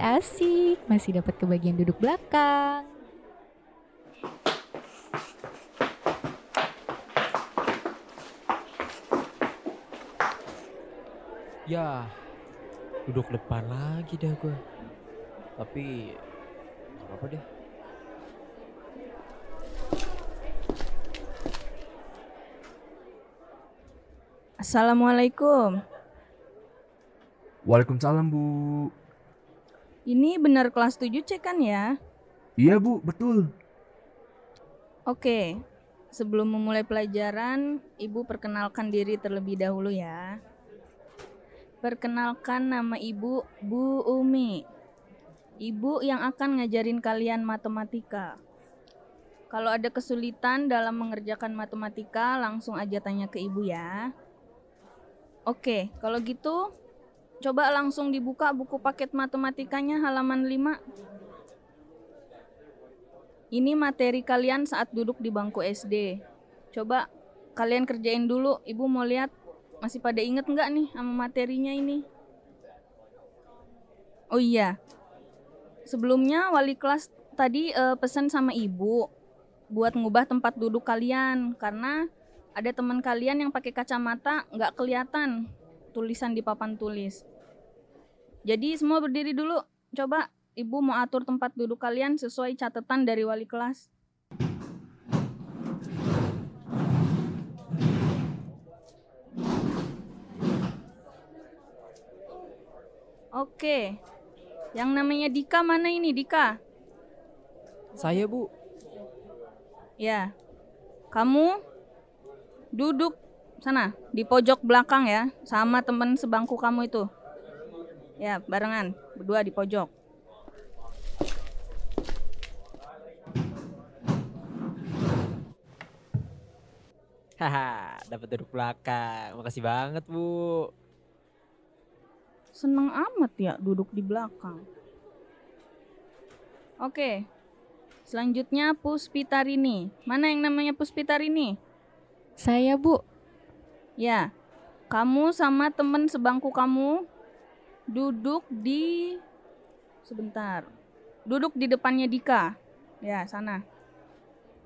asik, masih dapat kebagian duduk belakang. Ya, duduk depan lagi dah gue. Tapi apa-apa deh. Assalamualaikum. Waalaikumsalam Bu. Ini benar kelas 7 C kan ya? Iya Bu, betul. Oke. Sebelum memulai pelajaran, Ibu perkenalkan diri terlebih dahulu ya. Perkenalkan nama Ibu Bu Umi. Ibu yang akan ngajarin kalian matematika. Kalau ada kesulitan dalam mengerjakan matematika, langsung aja tanya ke Ibu ya. Oke, kalau gitu coba langsung dibuka buku paket matematikanya halaman 5. Ini materi kalian saat duduk di bangku SD. Coba kalian kerjain dulu, Ibu mau lihat masih pada inget nggak nih sama materinya ini? Oh iya, sebelumnya wali kelas tadi eh, pesan sama Ibu buat ngubah tempat duduk kalian karena ada teman kalian yang pakai kacamata nggak kelihatan tulisan di papan tulis. Jadi semua berdiri dulu. Coba ibu mau atur tempat duduk kalian sesuai catatan dari wali kelas. Oke. Yang namanya Dika mana ini Dika? Saya Bu. Ya. Kamu duduk sana di pojok belakang ya sama temen sebangku kamu itu. Ya, barengan berdua di pojok. Haha, dapat duduk belakang. Makasih banget Bu. Seneng amat ya duduk di belakang. Oke. Selanjutnya Puspitarini. Mana yang namanya Puspitarini? Saya Bu, Ya. Kamu sama temen sebangku kamu duduk di sebentar. Duduk di depannya Dika. Ya, sana.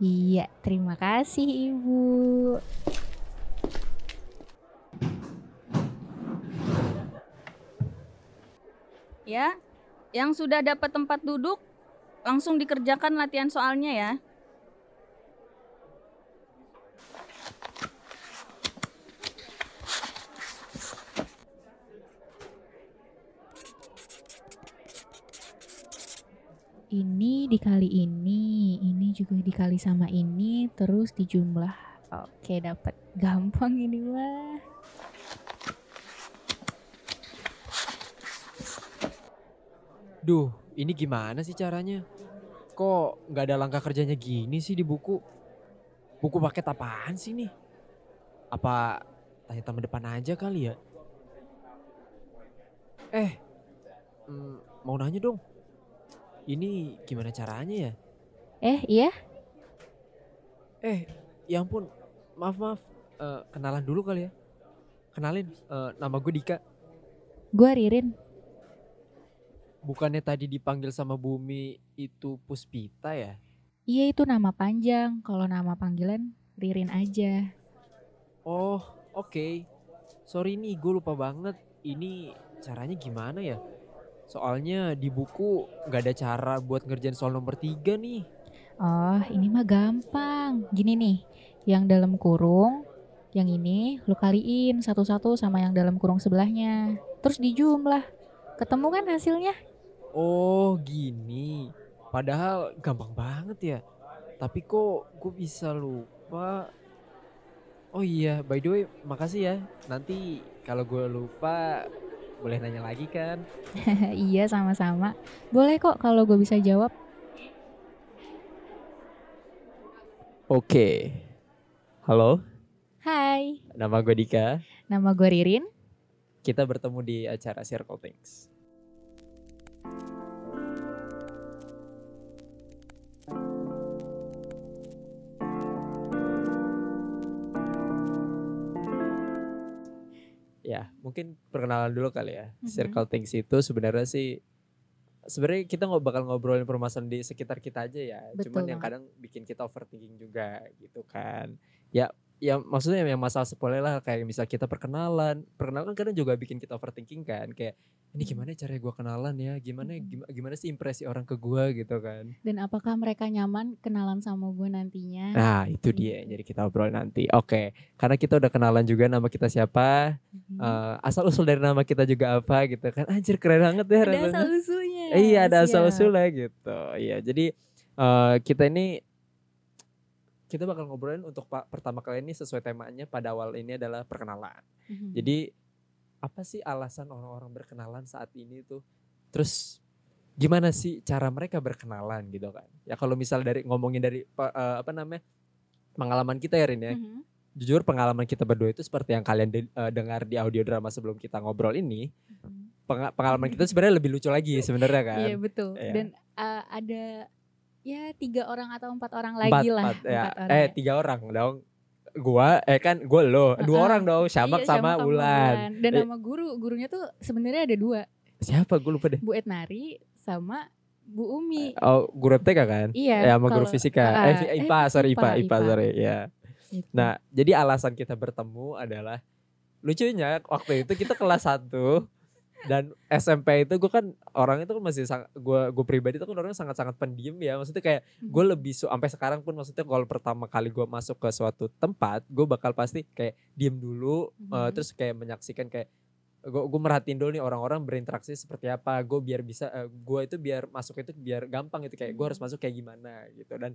iya terima kasih Ibu. Ya. Yang sudah dapat tempat duduk langsung dikerjakan latihan soalnya ya. Ini dikali ini, ini juga dikali sama ini, terus dijumlah. Oke, dapat. Gampang ini mah. Duh, ini gimana sih caranya? Kok nggak ada langkah kerjanya gini sih di buku? Buku paket apaan sih nih? Apa tanya teman depan aja kali ya? Eh, mm, mau nanya dong. Ini gimana caranya ya? Eh, iya? Eh, ya ampun, maaf maaf. Eh, kenalan dulu kali ya. Kenalin, eh, nama gue Dika. Gua Ririn. Bukannya tadi dipanggil sama Bumi itu Puspita ya? Iya itu nama panjang, kalau nama panggilan Ririn aja. Oh, oke. Sorry nih, gue lupa banget. Ini caranya gimana ya? Soalnya di buku nggak ada cara buat ngerjain soal nomor tiga nih. Oh, ini mah gampang. Gini nih, yang dalam kurung, yang ini lu kaliin satu-satu sama yang dalam kurung sebelahnya. Terus dijumlah. Ketemu kan hasilnya? Oh, gini. Padahal gampang banget ya. Tapi kok gue bisa lupa? Oh iya, by the way, makasih ya. Nanti kalau gue lupa, boleh nanya lagi kan? iya sama-sama. Boleh kok kalau gue bisa jawab. Oke. Halo, Hai, nama gue Dika. nama gue Ririn. Kita bertemu di acara Circle Things. Ya, mungkin perkenalan dulu kali ya. Mhm. Circle Things itu sebenarnya sih sebenarnya kita nggak bakal ngobrolin permasalahan di sekitar kita aja ya. Betul Cuman yang kadang bikin kita overthinking juga gitu kan. Ya ya maksudnya yang masalah sepele lah kayak misal kita perkenalan. Perkenalan kadang juga bikin kita overthinking kan. Kayak ini gimana cara gue kenalan ya? Gimana Mm. gimana, sih impresi orang ke gua gitu kan. Dan apakah mereka nyaman kenalan sama gue nantinya? Nah, itu dia yang jadi kita obrol nanti. Oke, karena kita udah kenalan juga nama kita siapa, eh, asal usul dari nama kita juga apa gitu kan. Anjir keren banget ya ada rasanya. asal usulnya. Iya ada asal usulnya gitu. Iya jadi eh, kita ini kita bakal ngobrolin untuk pak pertama kali ini sesuai temanya pada awal ini adalah perkenalan. Mhm. Jadi apa sih alasan orang-orang berkenalan saat ini tuh? Terus gimana sih cara mereka berkenalan gitu kan? Ya kalau misal dari ngomongin dari eh, apa namanya pengalaman kita ya Rin ya. Mhm. Jujur pengalaman kita berdua itu seperti yang kalian de- eh, dengar di audio drama sebelum kita ngobrol ini. Mhm. Penga- pengalaman kita sebenarnya lebih lucu lagi sebenarnya kan. Iya betul. Iya. Dan uh, ada ya tiga orang atau empat orang Empat, lagi lah. empat, ya. empat orang eh ya. tiga orang dong. Gua eh kan gue lo, dua Heeh. orang dong, Syamak Iya, sama Syamak Ulan. Dan Eh. nama guru, gurunya tuh sebenarnya ada dua, Siapa gue lupa deh. Bu Etnari sama Bu Umi. Oh, guru FTK kan? Iya. ya sama guru fisika. Ah, eh, eh, IPA, sorry IPA, IPA, IPA. sorry. Ya. Gitu. Nah, jadi alasan kita bertemu adalah lucunya waktu itu kita kelas 1 dan SMP itu gue kan orang itu kan masih sangat gue gue pribadi itu kan orangnya sangat-sangat pendiam ya maksudnya kayak gue Mhm. lebih su sampai sekarang pun maksudnya kalau pertama kali gue masuk ke suatu tempat gue bakal pasti kayak diem dulu eh, Mhm. terus kayak menyaksikan kayak gue gue merhatiin dulu nih orang-orang berinteraksi seperti apa gue biar bisa gue itu biar masuk itu biar gampang gitu kayak gue harus Mhm. masuk kayak gimana gitu dan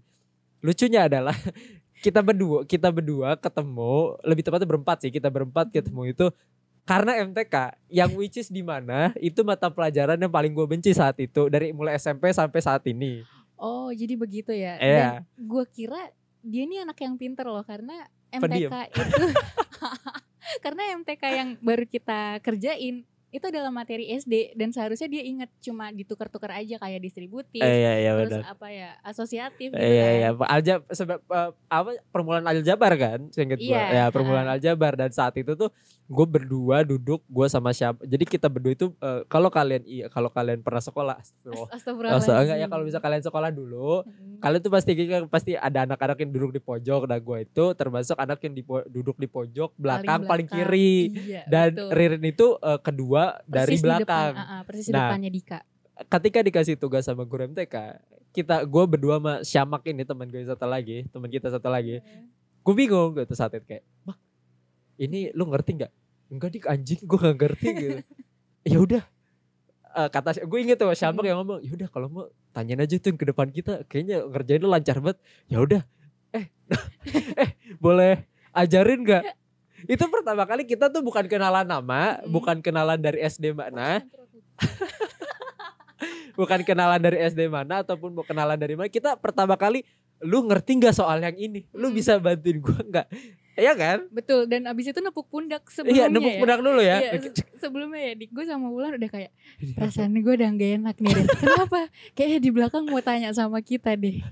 lucunya adalah kita berdua kita berdua ketemu lebih tepatnya berempat sih kita berempat ketemu itu karena MTK yang which is di mana itu mata pelajaran yang paling gue benci saat itu dari mulai SMP sampai saat ini Oh, jadi begitu ya. Iya. Dan gue kira dia ini anak yang pinter loh karena Pendiam. MTK itu karena MTK yang baru kita kerjain itu adalah materi SD dan seharusnya dia inget cuma ditukar-tukar aja kayak distributif Eh, iya iya terus apa ya asosiatif gitu iya iya kan. aljab sebab eh, apa permulaan aljabar kan gue Iya, ya permulaan ha-ha. aljabar dan saat itu tuh gue berdua duduk gue sama siapa jadi kita berdua itu eh, kalau kalian iya kalau kalian pernah sekolah astagfirullah. Astagfirullah, enggak ya kalau bisa kalian sekolah dulu Mm. kalian tuh pasti pasti ada anak-anak yang duduk di pojok dan gue itu termasuk anak yang di duduk di pojok belakang paling, belakang. kiri Iya, dan betul. Ririn itu eh, kedua dari Persis di depan, belakang. Ah, ah, persis Nah, depannya Dika. ketika dikasih tugas sama guru MTK kita gue berdua sama Syamak ini teman gue satu lagi teman kita satu lagi gue bingung gitu saat itu kayak mak ini lu ngerti nggak? Enggak dik anjing gue nggak ngerti gitu. Ya udah. Eh, kata gue inget tuh Syamak yang ngomong ya udah kalau mau tanyain aja tuh yang ke depan kita kayaknya ngerjain lu lancar banget. Ya udah. Eh eh boleh ajarin nggak itu pertama kali kita tuh bukan kenalan nama Mm. bukan kenalan dari SD mana. Bukan kenalan. Dari SD mana ataupun mau kenalan dari mana. Kita pertama kali lu ngerti nggak soal yang ini? Lu Hmm. bisa bantuin gua nggak Iya kan betul dan abis itu nepuk pundak sebelumnya iya nempuk ya. pundak dulu ya Iya, se- sebelumnya ya Dik gue sama Wulan udah kayak perasaan gue udah gak enak nih Rin. Kenapa? Kayaknya di belakang mau tanya sama kita deh.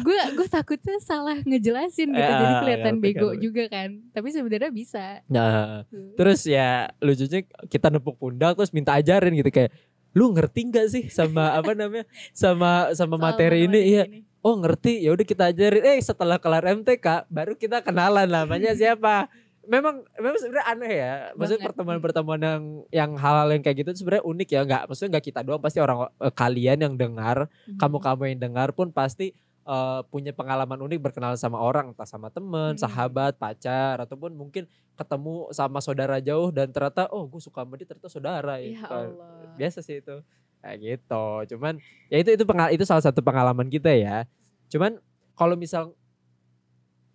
Gue gue takutnya salah ngejelasin gitu Ya, jadi kelihatan ngerti, bego ngerti. juga kan. Tapi sebenarnya bisa. nah terus ya lucunya kita nempuk pundak terus minta ajarin gitu kayak lu ngerti nggak sih sama apa namanya sama sama Soal materi ini iya ini. Oh ngerti. Ya udah kita ajarin. Eh setelah kelar MTK baru kita kenalan namanya siapa. Memang memang sebenarnya aneh ya. Maksudnya pertemuan-pertemuan yang yang hal-hal yang kayak gitu sebenarnya unik ya. Nggak maksudnya nggak kita doang. Pasti orang eh, kalian yang dengar Mhm. kamu-kamu yang dengar pun pasti eh, punya pengalaman unik berkenalan sama orang. Entah sama temen Hmm. sahabat pacar ataupun mungkin ketemu sama saudara jauh dan ternyata oh gue suka sama dia ternyata saudara Ya. Kan Allah. biasa sih itu kayak gitu. Cuman ya itu itu pengal itu salah satu pengalaman kita ya. Cuman kalau misal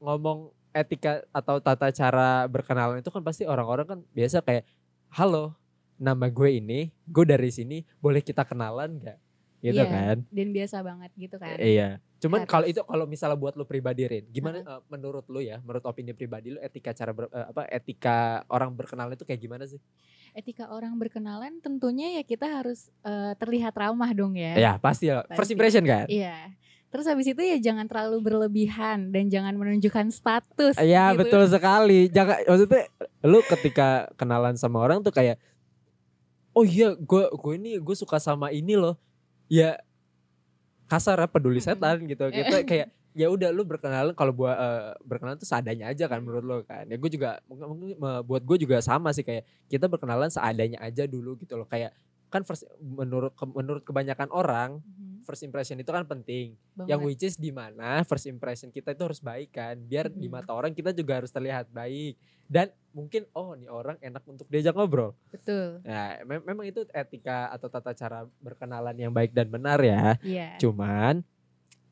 ngomong etika atau tata cara berkenalan itu kan pasti orang-orang kan biasa kayak halo nama gue ini gue dari sini boleh kita kenalan nggak? Gitu Iya, kan. Dan biasa banget gitu kan. iya. Cuman kalau itu kalau misalnya buat lo pribadi Rin gimana eh, menurut lo ya menurut opini pribadi lo etika cara ber- eh, apa etika orang berkenalan itu kayak gimana sih Etika orang berkenalan tentunya ya kita harus eh, terlihat ramah dong ya. ya pasti ya first Pasti. impression kan Iya. Terus habis itu ya jangan terlalu berlebihan dan jangan menunjukkan status. Iya gitu. betul sekali. Jangan maksudnya lu ketika kenalan sama orang tuh kayak oh iya gue gue ini gue suka sama ini loh. ya kasar ya, peduli setan gitu. Kita kayak ya udah lu berkenalan kalau buat eh, berkenalan tuh seadanya aja kan menurut lo kan. Ya gue juga mungkin, buat gue juga sama sih kayak kita berkenalan seadanya aja dulu gitu loh. Kayak kan first menurut ke- menurut kebanyakan orang Mhm, first impression itu kan penting. banget. Yang which is di mana first impression kita itu harus baik kan. Biar di Mm-mm. mata orang kita juga harus terlihat baik. Dan mungkin oh nih orang enak untuk diajak ngobrol. betul. Nah, mem- memang itu etika atau tata cara berkenalan yang baik dan benar ya. Iya. Cuman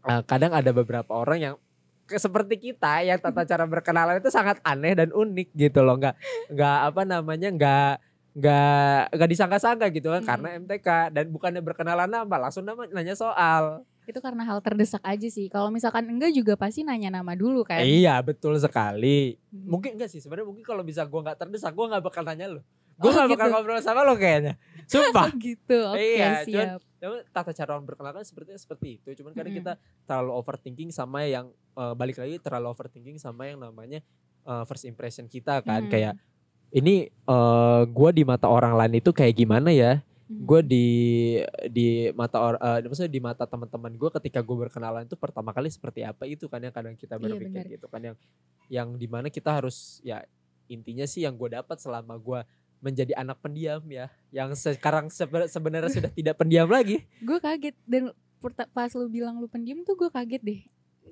eh, kadang ada beberapa orang yang seperti kita yang tata cara berkenalan itu sangat aneh dan unik gitu loh. Nggak nggak apa namanya nggak nggak nggak disangka-sangka gitu kan Mm. karena MTK dan bukannya berkenalan nama langsung nama nanya soal. Itu karena hal terdesak aja sih. Kalau misalkan enggak juga pasti nanya nama dulu kan. Iya betul sekali. Mhm. Mungkin enggak sih sebenarnya mungkin kalau bisa gua nggak terdesak gua nggak bakal nanya lo. Gue Oh, bakal gitu. ngobrol sama lo kayaknya. Sumpah. Oh gitu. Oke, Iya, cuman siap. Tapi tata cara orang berkenalan sepertinya seperti itu. Cuman kadang Mm-mm. kita terlalu overthinking sama yang eh, balik lagi terlalu overthinking sama yang namanya eh, first impression kita kan. Kayak ini eh gue di mata orang lain itu kayak gimana ya? Gue di di mata orang, maksudnya di mata teman-teman gue ketika gue berkenalan itu pertama kali seperti apa itu kan yang kadang kita Iya, berpikir benar. gitu kan yang yang di mana kita harus ya intinya sih yang gue dapat selama gue menjadi anak pendiam ya yang sekarang sebe- sebenarnya sudah tidak pendiam lagi. Gue kaget dan pas lu bilang lu pendiam tuh gue kaget deh.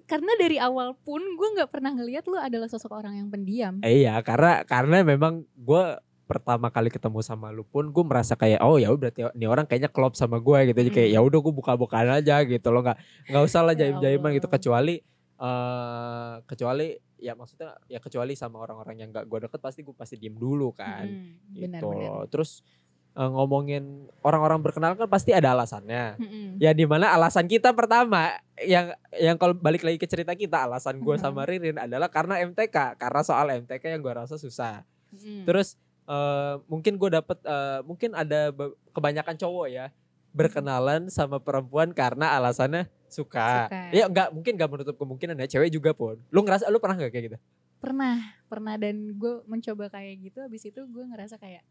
Karena dari awal pun gue nggak pernah ngelihat lu adalah sosok orang yang pendiam. Eh, iya karena karena memang gue pertama kali ketemu sama lu pun gue merasa kayak oh ya udah berarti ini orang kayaknya klop sama gue gitu. Jadi kayak Mm. ya udah gue buka-bukaan aja gitu loh. Nggak nggak usah lah Ya jaim-jaiman gitu. Kecuali eh kecuali ya maksudnya ya kecuali sama orang-orang yang gak gue deket pasti gue pasti diem dulu kan Mm-mm, gitu loh terus eh, ngomongin orang-orang berkenalan kan pasti ada alasannya Mm-mm. ya di mana alasan kita pertama yang yang kalau balik lagi ke cerita kita alasan gue Mhm. sama Ririn adalah karena MTK karena soal MTK yang gue rasa susah Mm-mm. terus eh, mungkin gue dapet eh, mungkin ada kebanyakan cowok ya berkenalan sama perempuan karena alasannya suka, Suka. ya enggak mungkin gak menutup kemungkinan ya cewek juga pun. Lu ngerasa lu pernah gak kayak gitu? Pernah pernah. Dan gue mencoba kayak gitu habis itu gue ngerasa kayak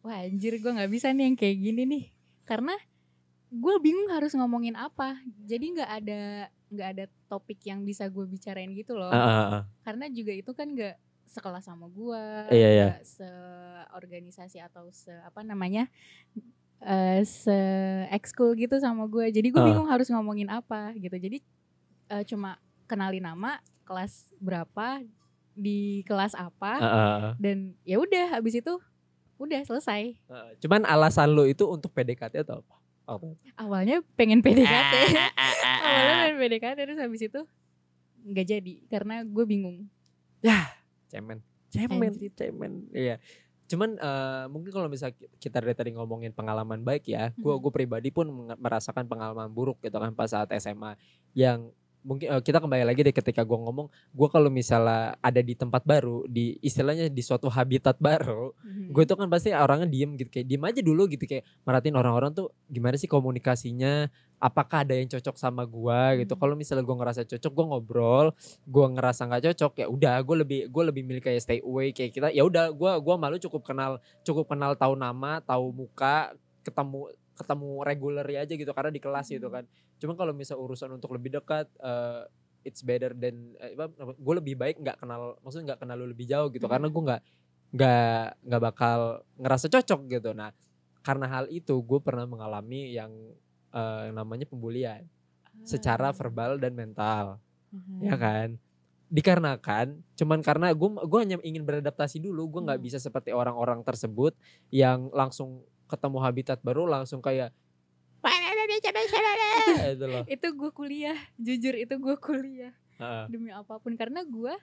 wah anjir gue nggak bisa nih yang kayak gini nih. Karena gue bingung harus ngomongin apa. Jadi nggak ada nggak ada topik yang bisa gue bicarain gitu loh. Ah, ah, ah. karena juga itu kan nggak sekelas sama gue Iya, iya. nggak seorganisasi atau se apa namanya eh se ekskul gitu sama gue. Jadi gue Ah. bingung harus ngomongin apa gitu. Jadi eh, cuma kenalin nama kelas berapa di kelas apa ah. dan ya udah habis itu udah selesai. Ah, cuman alasan lu itu untuk PDKT atau apa? Apa? awalnya pengen PDKT awalnya pengen PDKT terus habis itu nggak jadi karena gue bingung. Cemen. Cemen Anjir. cemen. Iya cuman eh, mungkin kalau misalnya kita dari tadi ngomongin pengalaman baik ya gue Mhm. gue pribadi pun merasakan pengalaman buruk gitu kan pas saat SMA yang mungkin eh, kita kembali lagi deh ketika gue ngomong gue kalau misalnya ada di tempat baru di istilahnya di suatu habitat baru Mhm. gue tuh kan pasti orangnya diem gitu kayak diem aja dulu gitu kayak merhatiin orang-orang tuh gimana sih komunikasinya apakah ada yang cocok sama gue gitu Hmm. kalau misalnya gue ngerasa cocok gue ngobrol gue ngerasa nggak cocok ya udah gue lebih gue lebih milih kayak stay away kayak kita ya udah gue gua malu cukup kenal cukup kenal tahu nama tahu muka ketemu ketemu regular aja gitu karena di kelas gitu Hmm. kan cuman kalau misal urusan untuk lebih dekat eh, it's better than gue lebih baik nggak kenal maksudnya nggak kenal lu lebih jauh gitu karena Hmm. gue nggak nggak nggak bakal ngerasa cocok gitu nah karena hal itu gue pernah mengalami yang eh, yang namanya pembulian secara Ah. verbal dan mental Mhm. ya kan dikarenakan cuman karena gue gue hanya ingin beradaptasi dulu gue nggak Hmm. bisa seperti orang-orang tersebut yang langsung ketemu habitat baru langsung kayak itu loh itu gue kuliah jujur itu gue kuliah Heeh. demi apa pun karena gue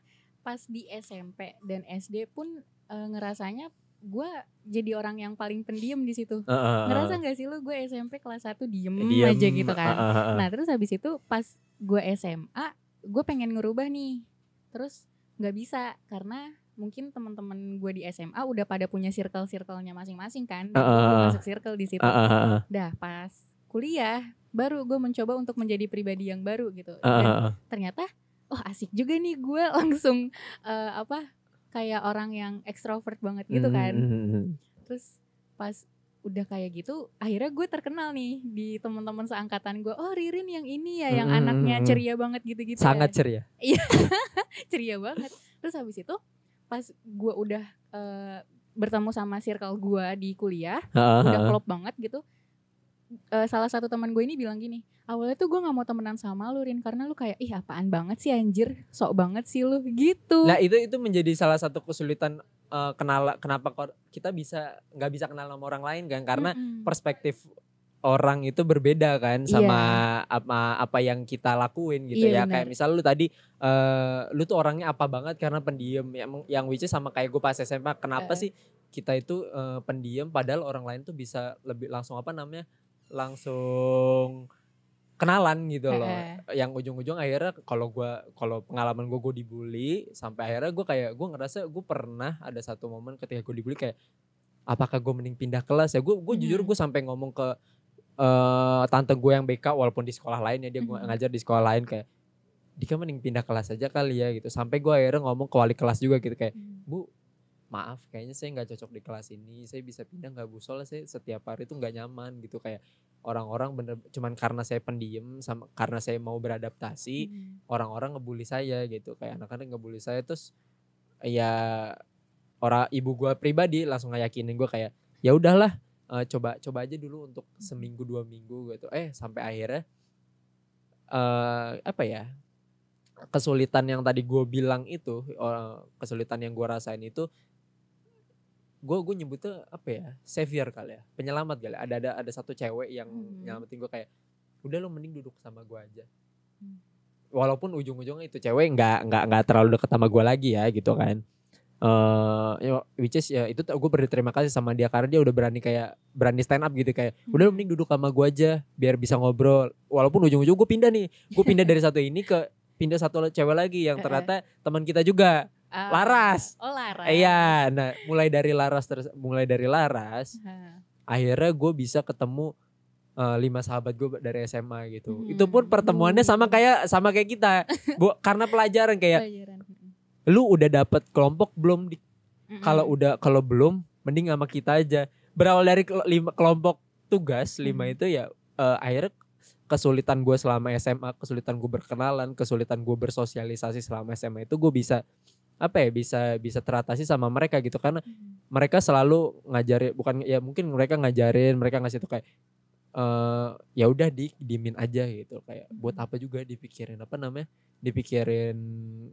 pas di SMP dan SD pun eh, ngerasanya gue jadi orang yang paling pendiam di situ Heeh. ngerasa nggak sih lu gue SMP kelas 1 diem, Diem, aja gitu kan heeh, heeh. nah terus habis itu pas gue SMA gue pengen ngerubah nih terus nggak bisa karena mungkin teman-teman gue di SMA udah pada punya circle-circle-nya masing-masing kan dan gue Heeh. masuk circle di situ Heeh, heeh, dah pas kuliah baru gue mencoba untuk menjadi pribadi yang baru gitu heeh, dan heeh. ternyata oh asik juga nih gue langsung eh, apa kayak orang yang ekstrovert banget gitu kan Mhm. terus pas udah kayak gitu akhirnya gue terkenal nih di teman-teman seangkatan gue oh Ririn yang ini ya yang Mm-mm, anaknya ceria banget gitu-gitu Sangat ya. ceria. ceria banget terus habis itu pas gue udah eh, bertemu sama circle gue di kuliah udah klop banget gitu Eh, salah satu teman gue ini bilang gini awalnya tuh gue nggak mau temenan sama lu Rin karena lu kayak ih apaan banget sih anjir sok banget sih lu gitu. Nah itu itu menjadi salah satu kesulitan eh, kenal kenapa kok kita bisa nggak bisa kenal sama orang lain kan? Karena Mm-mm. perspektif orang itu berbeda kan Iya. sama apa apa yang kita lakuin gitu ya Iya, kayak misal lu tadi eh lu tuh orangnya apa banget karena pendiam yang yang which is sama kayak gue pas SMA kenapa Eh. sih kita itu eh, pendiam padahal orang lain tuh bisa lebih langsung apa namanya langsung kenalan gitu loh Eh, yang ujung-ujung akhirnya kalau gua kalau pengalaman gue gue dibully sampai akhirnya gue kayak gue ngerasa gue pernah ada satu momen ketika gue dibully kayak apakah gue mending pindah kelas ya gue gue jujur Mhm. gue sampai ngomong ke eh tante gue yang BK walaupun di sekolah lain ya dia Mhm. ngajar di sekolah lain kayak Dika mending pindah kelas aja kali ya gitu sampai gue akhirnya ngomong ke wali kelas juga gitu kayak mm. bu maaf kayaknya saya nggak cocok di kelas ini saya bisa pindah nggak bu soalnya saya setiap hari tuh nggak nyaman gitu kayak orang-orang bener cuman karena saya pendiam sama karena saya mau beradaptasi Mm. orang-orang ngebully saya gitu kayak anak-anak ngebully saya terus ya orang ibu gua pribadi langsung ngeyakinin gue kayak ya udahlah eh, coba coba aja dulu untuk seminggu dua minggu gitu eh sampai akhirnya eh apa ya kesulitan yang tadi gue bilang itu eh, kesulitan yang gua rasain itu gue gue nyebutnya apa ya savior kali ya penyelamat kali ya. ada ada ada satu cewek yang Mhm. nyelamatin gue kayak udah lo mending duduk sama gue aja Hmm. walaupun ujung-ujungnya itu cewek nggak nggak nggak terlalu deket sama gue lagi ya gitu kan eh ya, which is ya itu gue berterima kasih sama dia karena dia udah berani kayak berani stand up gitu kayak udah Hmm. mending duduk sama gue aja biar bisa ngobrol walaupun ujung-ujung gue pindah nih gue pindah dari satu ini ke pindah satu cewek lagi yang ternyata teman kita juga Ah, Laras. oh Laras iya nah mulai dari Laras terus mulai dari Laras Ha. akhirnya gue bisa ketemu eh, lima sahabat gue dari SMA gitu Hmm. itu pun pertemuannya sama kayak sama kayak kita bu karena pelajaran kayak Pelajaran. Lu udah dapet kelompok belum di Mm-mm. kalau udah kalau belum mending sama kita aja. Berawal dari lima kelompok tugas lima itu ya eh, akhirnya kesulitan gue selama SMA kesulitan gue berkenalan kesulitan gue bersosialisasi selama SMA itu gue bisa apa ya bisa bisa teratasi sama mereka gitu. Karena mereka selalu ngajarin bukan ya mungkin mereka ngajarin mereka ngasih tuh kayak eh ya udah di dimin aja gitu kayak buat Hmm. apa juga dipikirin apa namanya dipikirin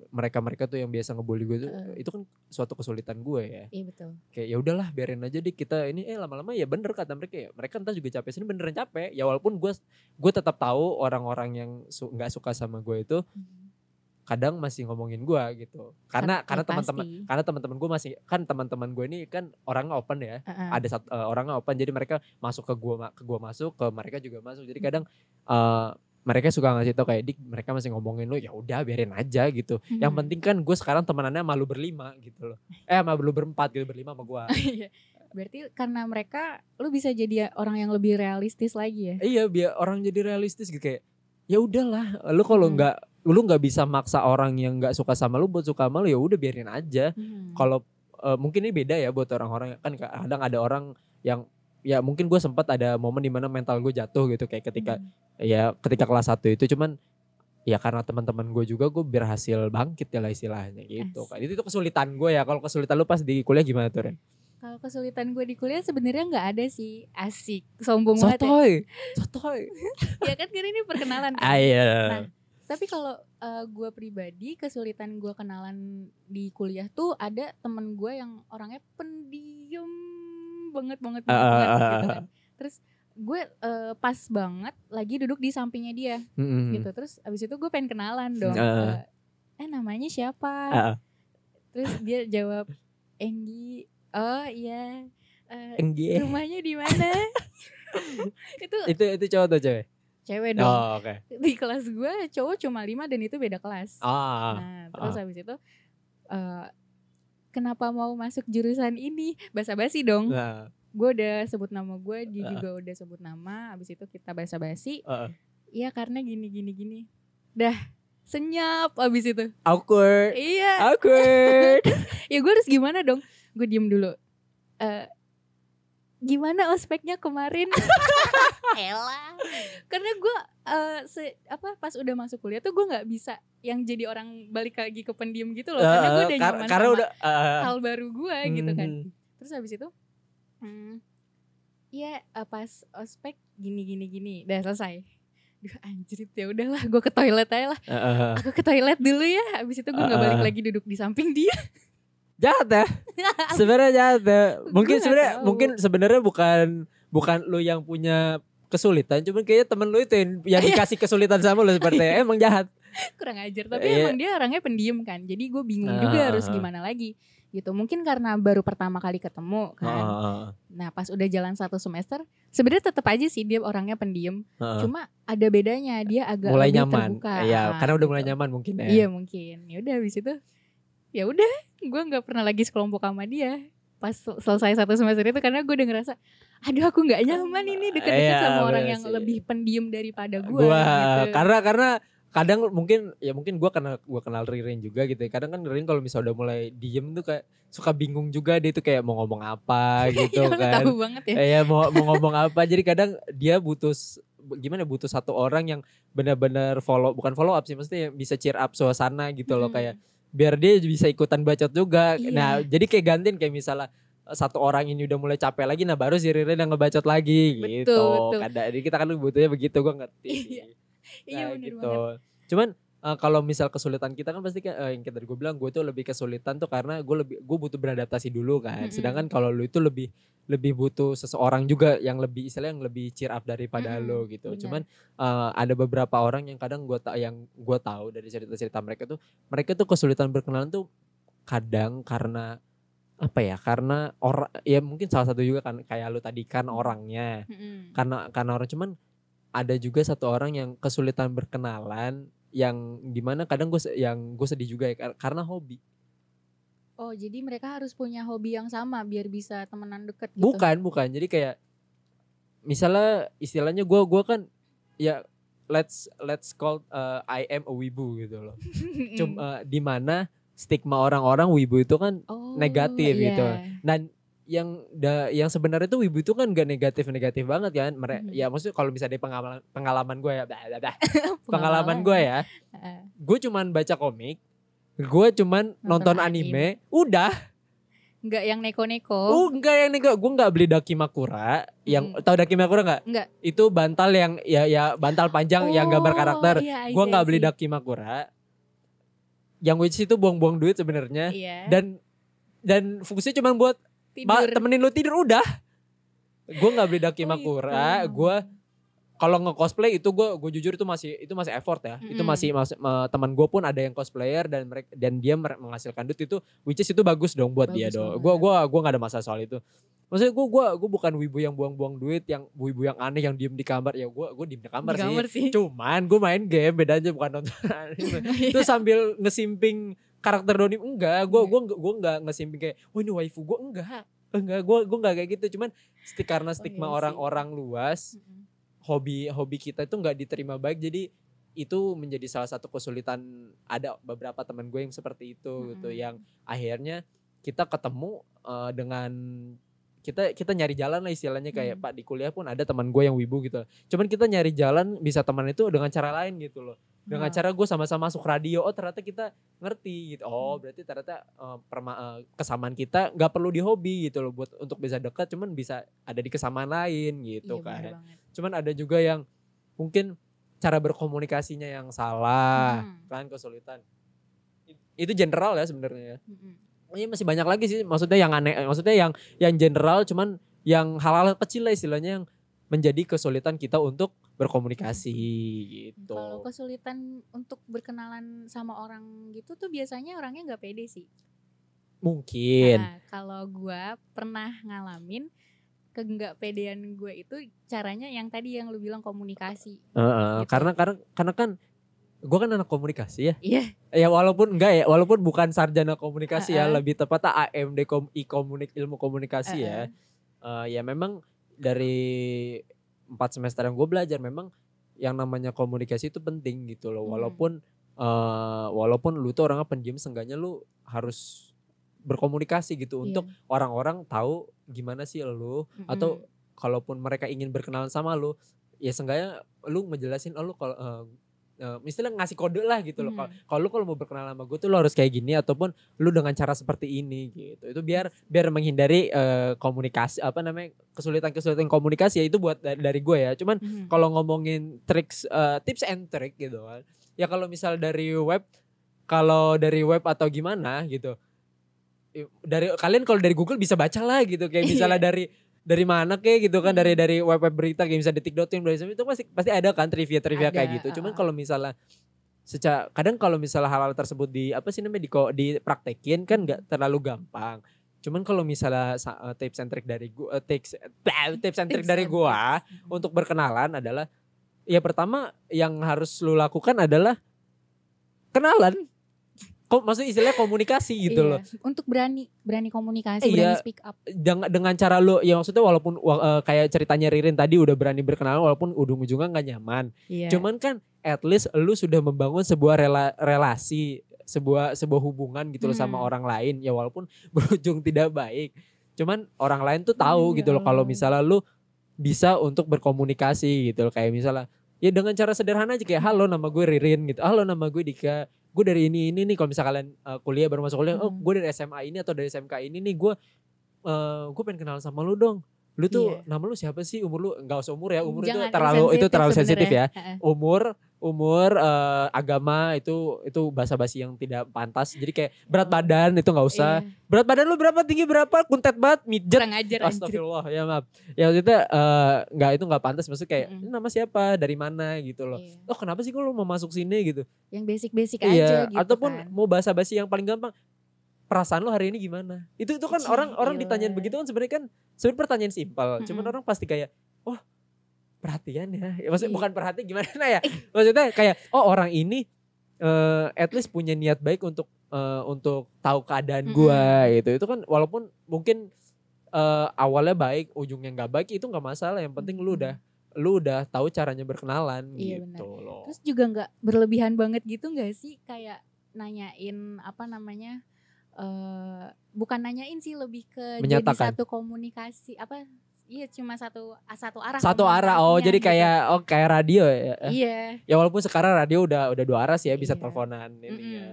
mereka mereka tuh yang biasa ngebully gue tuh Heeh. itu kan suatu kesulitan gue ya Iya betul. kayak ya udahlah biarin aja deh kita ini eh lama-lama ya bener kata mereka ya mereka entah juga capek sini beneran capek ya walaupun gue gue tetap tahu orang-orang yang su- nggak suka sama gue itu Mm. Kadang masih ngomongin gue gitu karena Kan- karena ya teman-teman karena teman-teman gue masih kan teman-teman gue ini kan orangnya open ya Heeh. ada satu eh, orangnya open jadi mereka masuk ke gua ma- ke gua masuk ke mereka juga masuk jadi kadang eh, mereka suka ngasih tau kayak dik mereka masih ngomongin lu ya udah biarin aja gitu yang Mm. penting kan gue sekarang temenannya malu berlima gitu loh eh sama lu berempat gitu berlima sama gua Iya. Berarti karena mereka lu bisa jadi orang yang lebih realistis lagi ya. iya biar orang jadi realistis gitu kayak ya udahlah lu kalau Hmm. Lu nggak bisa maksa orang yang nggak suka sama lu buat suka sama lu ya udah biarin aja Hmm. kalau eh, mungkin ini beda ya buat orang-orang kan kadang ada orang yang ya mungkin gue sempat ada momen di mana mental gue jatuh gitu kayak ketika Hmm. ya ketika kelas 1 itu cuman ya karena teman-teman gue juga gue berhasil bangkit ya lah istilahnya gitu kan itu, itu kesulitan gue ya kalau kesulitan lu pas di kuliah gimana tuh Ren? Kalau kesulitan gue di kuliah sebenarnya nggak ada sih asik sombong banget ya. sotoy sotoy ya kan karena ini perkenalan kan. ayo Nah, Tapi kalau eh, gue pribadi kesulitan gue kenalan di kuliah tuh ada temen gue yang orangnya pendiam banget banget banget, Ah, banget ah, gitu ah, kan. Terus gue eh, pas banget lagi duduk di sampingnya dia Mm-mm. gitu. Terus abis itu gue pengen kenalan dong. Ah. Eh, eh namanya siapa? Ah. Terus dia jawab Enggi. Oh iya. Eh, Enggi. rumahnya di mana? itu itu itu cowok tuh cewek cewek dong. oh oke Di kelas gue cowok cuma lima dan itu beda kelas. ah Nah, terus ah. habis itu eh kenapa mau masuk jurusan ini? Basa-basi dong. nah Gue udah sebut nama gue, dia Ah. juga udah sebut nama. Habis itu kita basa-basi. ah. Iya karena gini gini gini. Dah senyap abis itu. awkward Iya. awkward Ya gue harus gimana dong? Gue diem dulu. Eh gimana ospeknya kemarin Elah. Karena gue eh, se- apa pas udah masuk kuliah tuh gue nggak bisa yang jadi orang balik lagi ke pendiam gitu loh. Karena gue udah kar- nyaman karena sama udah eh, hal baru gue gitu kan. Mhm. terus habis itu hmm, ya eh, pas ospek gini gini gini udah selesai. Duh anjrit ya udahlah gue ke toilet aja lah. Aku ke toilet dulu ya habis itu gue nggak balik Ah. lagi duduk di samping dia. Jahat ya? Sebenarnya jahat ya. Mungkin sebenarnya mungkin sebenarnya bukan bukan lu yang punya kesulitan cuman kayaknya temen lu itu yang, yang Iya. dikasih kesulitan sama lu seperti emang jahat kurang ajar tapi Iya. emang dia orangnya pendiam kan jadi gue bingung Ah, juga ah, harus ah. gimana lagi gitu mungkin karena baru pertama kali ketemu kan Heeh, nah pas udah jalan satu semester sebenarnya tetap aja sih dia orangnya pendiam heeh. cuma ada bedanya dia agak mulai lebih nyaman terbuka iya Ah, karena udah gitu. mulai nyaman mungkin ya Iya mungkin. Ya udah habis itu ya udah gue nggak pernah lagi sekelompok sama dia pas sel- selesai satu semester itu karena gue udah ngerasa aduh aku nggak nyaman ini deket-deket Iya, sama orang yang sih. lebih pendiam daripada gue gua gitu. karena karena kadang mungkin ya mungkin gua kenal gua kenal Ririn juga gitu ya. Kadang kan Ririn kalau misalnya udah mulai diem tuh kayak suka bingung juga dia tuh kayak mau ngomong apa gitu Iya, kan. tahu banget ya. Ya mau mau ngomong apa. Jadi kadang dia butuh gimana butuh satu orang yang benar-benar follow bukan follow up sih maksudnya yang bisa cheer up suasana gitu loh Mm. kayak biar dia bisa ikutan bacot juga. Iya. Nah, jadi kayak gantiin kayak misalnya satu orang ini udah mulai capek lagi nah baru si Ririn yang ngebacot lagi Betul, gitu. betul. Kadang jadi kita kan butuhnya begitu gua ngerti. Iya. Iya Nah, bener gitu. banget. Cuman eh, kalau misal kesulitan kita kan pasti eh, yang tadi gue bilang gue tuh lebih kesulitan tuh karena gue lebih gue butuh beradaptasi dulu kan. Mm-mm. Sedangkan kalau lu itu lebih lebih butuh seseorang juga yang lebih istilahnya yang lebih cheer up daripada Mm-mm, lo gitu. benar. Cuman eh, ada beberapa orang yang kadang gue tak yang gue tahu dari cerita-cerita mereka tuh mereka tuh kesulitan berkenalan tuh kadang karena apa ya karena orang ya mungkin salah satu juga kan kayak lu tadi kan orangnya Mm-mm. karena karena orang cuman ada juga satu orang yang kesulitan berkenalan yang di mana kadang gue yang gue sedih juga ya kar- karena hobi Oh jadi mereka harus punya hobi yang sama biar bisa temenan deket gitu. bukan bukan jadi kayak misalnya istilahnya gue gua kan ya let's let's call uh, I am a wibu gitu loh cuma di mana stigma orang-orang wibu itu kan Oh, negatif iya. gitu. dan yang da, yang sebenarnya tuh wibu itu kan gak negatif negatif banget kan mereka Mhm. ya maksudnya kalau misalnya dari pengalaman pengalaman gue ya dah, dah, dah. pengalaman gue ya Heeh. gue cuman baca komik gue cuman nonton, Nonton anime, udah Nggak yang neko-neko. oh enggak yang nih gue nggak beli dakimakura yang Hmm. tahu dakimakura nggak Nggak. itu bantal yang ya ya bantal panjang yang gambar Oh, karakter iya, gue see, nggak I beli dakimakura yang which itu buang-buang duit sebenarnya Iya. dan dan fungsinya cuma buat tidur. temenin lu tidur udah gue nggak beli dakimakura gitu. gue kalau nge-cosplay itu gue gue jujur itu masih itu masih effort ya. Itu Mm-mm. masih mas, ma- teman gue pun ada yang cosplayer dan mereka dan dia menghasilkan duit itu which is itu bagus dong buat dia Bagus dong. banget. gue gua gua nggak ada masalah soal itu. Maksudnya gue gua gue bukan wibu yang buang-buang duit yang wibu yang aneh yang diem di kamar. Ya gue gue diem di kamar, Di sih. kamar sih. cuman gue main game bedanya bukan nonton anime. Itu sambil ngesimping karakter Doni enggak. Gue Iya. gue gue enggak ngesimping kayak wah ini waifu gue enggak. Enggak gue gue enggak kayak gitu. Cuman karena stigma iya orang-orang luas Mm-mm. Hobi hobi kita itu nggak diterima baik jadi itu menjadi salah satu kesulitan ada beberapa teman gue yang seperti itu gitu Mm-mm. yang akhirnya kita ketemu eh, dengan kita kita nyari jalan lah istilahnya kayak Hmm. pak di kuliah pun ada teman gue yang wibu gitu cuman kita nyari jalan bisa teman itu dengan cara lain gitu loh dengan Oh. cara gue sama-sama masuk radio oh ternyata kita ngerti gitu oh Hmm. berarti ternyata eh, perma- eh, kesamaan kita nggak perlu di hobi gitu loh buat untuk bisa dekat cuman bisa ada di kesamaan lain gitu Iya, kan cuman ada juga yang mungkin cara berkomunikasinya yang salah Hmm. kan kesulitan itu general ya sebenarnya ya Mm-mm. ini masih banyak lagi sih maksudnya yang aneh maksudnya yang yang general cuman yang hal-hal kecil lah istilahnya yang menjadi kesulitan kita untuk berkomunikasi gitu Kalau kesulitan untuk berkenalan sama orang gitu tuh biasanya orangnya nggak pede sih. mungkin Nah, kalau gua pernah ngalamin ke nggak pedean gue itu caranya yang tadi yang lu bilang komunikasi. Heeh, gitu. karena karena karena kan gue kan anak komunikasi ya Iya. ya walaupun enggak ya walaupun bukan sarjana komunikasi ya Heeh. lebih tepatnya AMD kom i komunik ilmu komunikasi ya Heeh. Eh, ya memang dari empat semester yang gue belajar memang yang namanya komunikasi itu penting gitu loh Hmm. walaupun eh, walaupun lu tuh orangnya pendiam seenggaknya lu harus berkomunikasi gitu untuk Iya. orang-orang tahu gimana sih lu atau kalaupun mereka ingin berkenalan sama lu ya seenggaknya lu ngejelasin oh lu kalau eh, eh, misalnya ngasih kode lah gitu loh. Kalau Mhm. kalau lu kalau mau berkenalan sama gue tuh lu harus kayak gini ataupun lu dengan cara seperti ini gitu. Itu biar biar menghindari eh, komunikasi apa namanya kesulitan-kesulitan komunikasi ya itu buat dari, dari gue ya. Cuman Mhm. kalau ngomongin tricks eh, tips and trick gitu kan. Ya kalau misal dari web kalau dari web atau gimana gitu. Dari kalian kalau dari Google bisa baca lah gitu kayak misalnya Iya. dari dari mana kayak gitu kan dari Hmm. dari web web berita kayak misalnya detik.com dari itu pasti pasti ada kan trivia trivia kayak gitu. Cuman uh-uh. kalau misalnya secara kadang kalau misalnya hal-hal tersebut di apa sih namanya di dipraktekin kan nggak terlalu gampang. Cuman kalau misalnya sa- eh, tips and trick dari gua eh, tips tips and trick dari gua. Mhm. untuk berkenalan adalah ya pertama yang harus lu lakukan adalah kenalan. Kok maksudnya istilahnya komunikasi gitu Iya. loh. Untuk berani berani komunikasi, Iya. berani speak up. Dengan dengan cara lu ya maksudnya walaupun wa- eh, kayak ceritanya Ririn tadi udah berani berkenalan walaupun ujung-ujungnya nggak nyaman. Iya. Cuman kan at least lu sudah membangun sebuah rela- relasi, sebuah sebuah hubungan gitu loh sama Hmm. orang lain ya walaupun berujung tidak baik. Cuman orang lain tuh tahu Ya gitu loh kalau misalnya lu bisa untuk berkomunikasi gitu loh kayak misalnya ya dengan cara sederhana aja kayak halo nama gue Ririn gitu. Halo nama gue Dika. Gue dari ini ini nih kalau misalnya kalian uh, kuliah baru masuk kuliah, oh Hmm. gue dari SMA ini atau dari SMK ini nih gue uh, gue pengen kenal sama lu dong. Lu tuh Iya. nama lu siapa sih? Umur lu enggak usah umur ya. Umur itu Jangan, terlalu itu terlalu sensitif ya umur umur eh, agama itu itu bahasa basi yang tidak pantas jadi kayak berat badan itu nggak usah Iya. berat badan lu berapa tinggi berapa kuntet banget mijet Kurang ajar anjir. astagfirullah ya maaf ya maksudnya eh, nggak itu nggak pantas maksudnya kayak. "Ini nama siapa dari mana gitu loh Iya. oh kenapa sih kok lu mau masuk sini gitu Yang basic-basic iya aja gitu ataupun kan. mau bahasa basi yang paling gampang perasaan lu hari ini gimana itu itu kan Cih, orang orang gila. ditanyain begitu kan sebenarnya kan sebenarnya pertanyaan simpel cuman Mm-mm. orang pasti kayak oh perhatian ya, ya maksudnya Iya. bukan perhatian gimana ya? Maksudnya kayak oh orang ini eh at least punya niat baik untuk eh, untuk tahu keadaan gua gitu. Itu kan walaupun mungkin eh, awalnya baik ujungnya nggak baik itu nggak masalah. Yang penting lu Mm-mm. udah lu udah tahu caranya berkenalan Iya, gitu loh. Terus juga nggak berlebihan banget gitu nggak sih? Kayak nanyain apa namanya eh bukan nanyain sih lebih ke Menyatakan. jadi satu komunikasi apa iya cuma satu satu arah satu arah oh jadi gitu. kayak oh kayak radio ya iya ya walaupun sekarang radio udah udah dua arah sih ya bisa Iya. teleponan ini ya.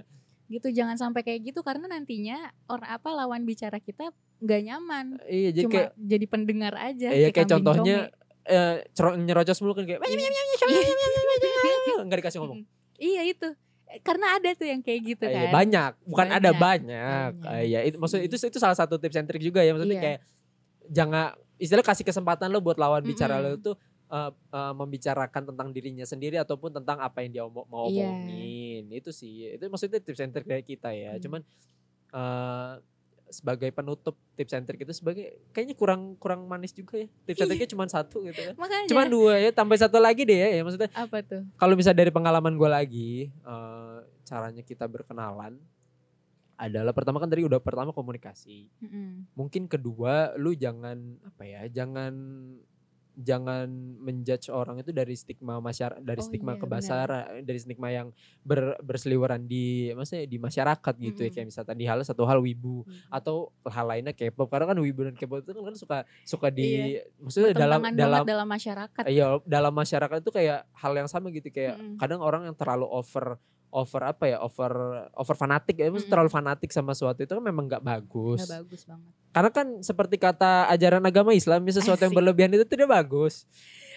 gitu jangan sampai kayak gitu karena nantinya orang apa lawan bicara kita nggak nyaman iya jadi cuma kayak jadi pendengar aja iya kayak contohnya eh nyerocos mulu kan kayak. Iya. nggak dikasih ngomong iya itu karena ada tuh yang kayak gitu Eh, kan iya, banyak bukan ada Banyak. banyak, Banyak Eh, iya itu maksud itu itu salah satu tips and trick juga ya maksudnya Iya. kayak jangan istilah kasih kesempatan lo buat lawan bicara lo itu eh, eh, membicarakan tentang dirinya sendiri ataupun tentang apa yang dia mau Iya. omongin. Itu sih itu maksudnya tips and trick dari kita ya. Hmm. cuman eh, sebagai penutup tips and trick itu sebagai kayaknya kurang kurang manis juga ya. Tips and tricknya cuma satu gitu kan makanya. Cuma dua ya tambah satu lagi deh ya, ya maksudnya. Apa tuh? Kalau misalnya dari pengalaman gue lagi eh, caranya kita berkenalan adalah pertama kan tadi udah pertama komunikasi Mm-mm. mungkin kedua lu jangan apa ya jangan jangan menjudge orang itu dari stigma masyarakat dari Oh stigma iya, kebasaran dari stigma yang ber, berseliweran di maksudnya di masyarakat gitu ya Mm-mm. kayak misalnya tadi hal satu hal wibu Hmm. atau hal lainnya K-pop karena kan wibu dan K-pop itu kan, kan suka suka di Iya. maksudnya dalam dalam dalam masyarakat Iya, dalam masyarakat itu kayak hal yang sama gitu kayak Mm-mm. kadang orang yang terlalu over over apa ya over over fanatik ya, Mm-mm. terlalu fanatik sama sesuatu itu kan memang nggak bagus. nggak bagus banget Karena kan seperti kata ajaran agama Islam, ya, sesuatu yang Asik. berlebihan itu tidak bagus.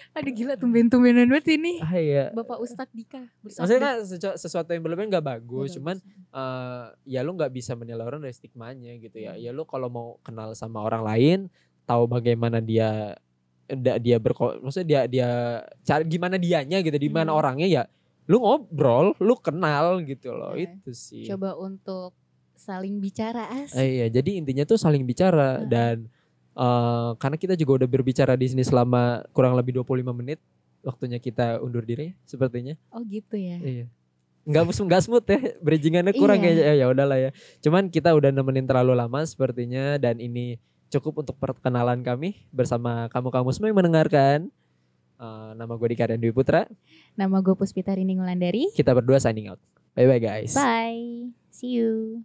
aduh gila tumben-tumbenan banget ini Ah, iya. Bapak Ustadz Dika Maksudnya kan sesu- sesuatu yang berlebihan nggak bagus, cuman bagus. eh, ya lu nggak bisa menilai orang dari stigmanya gitu ya. Hmm. Ya lu kalau mau kenal sama orang lain, tahu bagaimana dia dia berko maksudnya dia dia cara gimana dianya gitu, di mana Hmm. orangnya ya lu ngobrol, lu kenal gitu loh. Iya. Itu sih. coba untuk saling bicara as Eh, iya, jadi intinya tuh saling bicara Heeh. dan eh, karena kita juga udah berbicara di sini selama kurang lebih 25 menit, waktunya kita undur diri sepertinya. oh gitu ya Iya. Nggak mus- nggak smooth ya, bridgingannya kurang Iya. ya ya udahlah ya. Cuman kita udah nemenin terlalu lama sepertinya dan ini cukup untuk perkenalan kami bersama kamu-kamu semua yang mendengarkan. Eh, nama gue Dika Dwi Putra. nama gue Puspita Rini Ngulandari Kita berdua signing out. Bye bye guys. bye see you